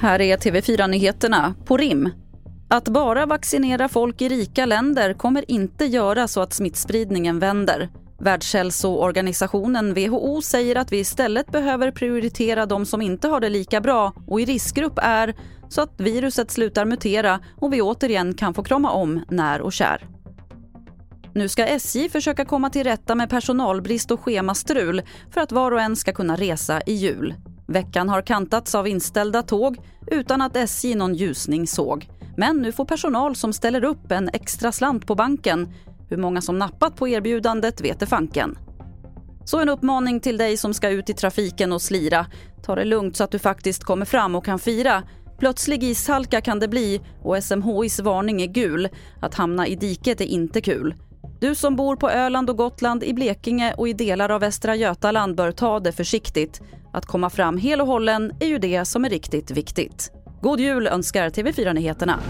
Här är TV4-nyheterna på rim. Att bara vaccinera folk i rika länder kommer inte göra så att smittspridningen vänder. Världshälsoorganisationen WHO säger att vi istället behöver prioritera de som inte har det lika bra och i riskgrupp är så att viruset slutar mutera och vi återigen kan få krama om när och kär. Nu ska SJ försöka komma till rätta med personalbrist och schemastrul för att var och en ska kunna resa i jul. Veckan har kantats av inställda tåg utan att SJ någon ljusning såg. Men nu får personal som ställer upp en extra slant på banken. Hur många som nappat på erbjudandet vet fanken. Så en uppmaning till dig som ska ut i trafiken och slira. Ta det lugnt så att du faktiskt kommer fram och kan fira. Plötslig ishalka kan det bli och SMHIs varning är gul. Att hamna i diket är inte kul. Du som bor på Öland och Gotland, i Blekinge och i delar av Västra Götaland bör ta det försiktigt. Att komma fram hel och hållen är ju det som är riktigt viktigt. God jul önskar TV4 Nyheterna.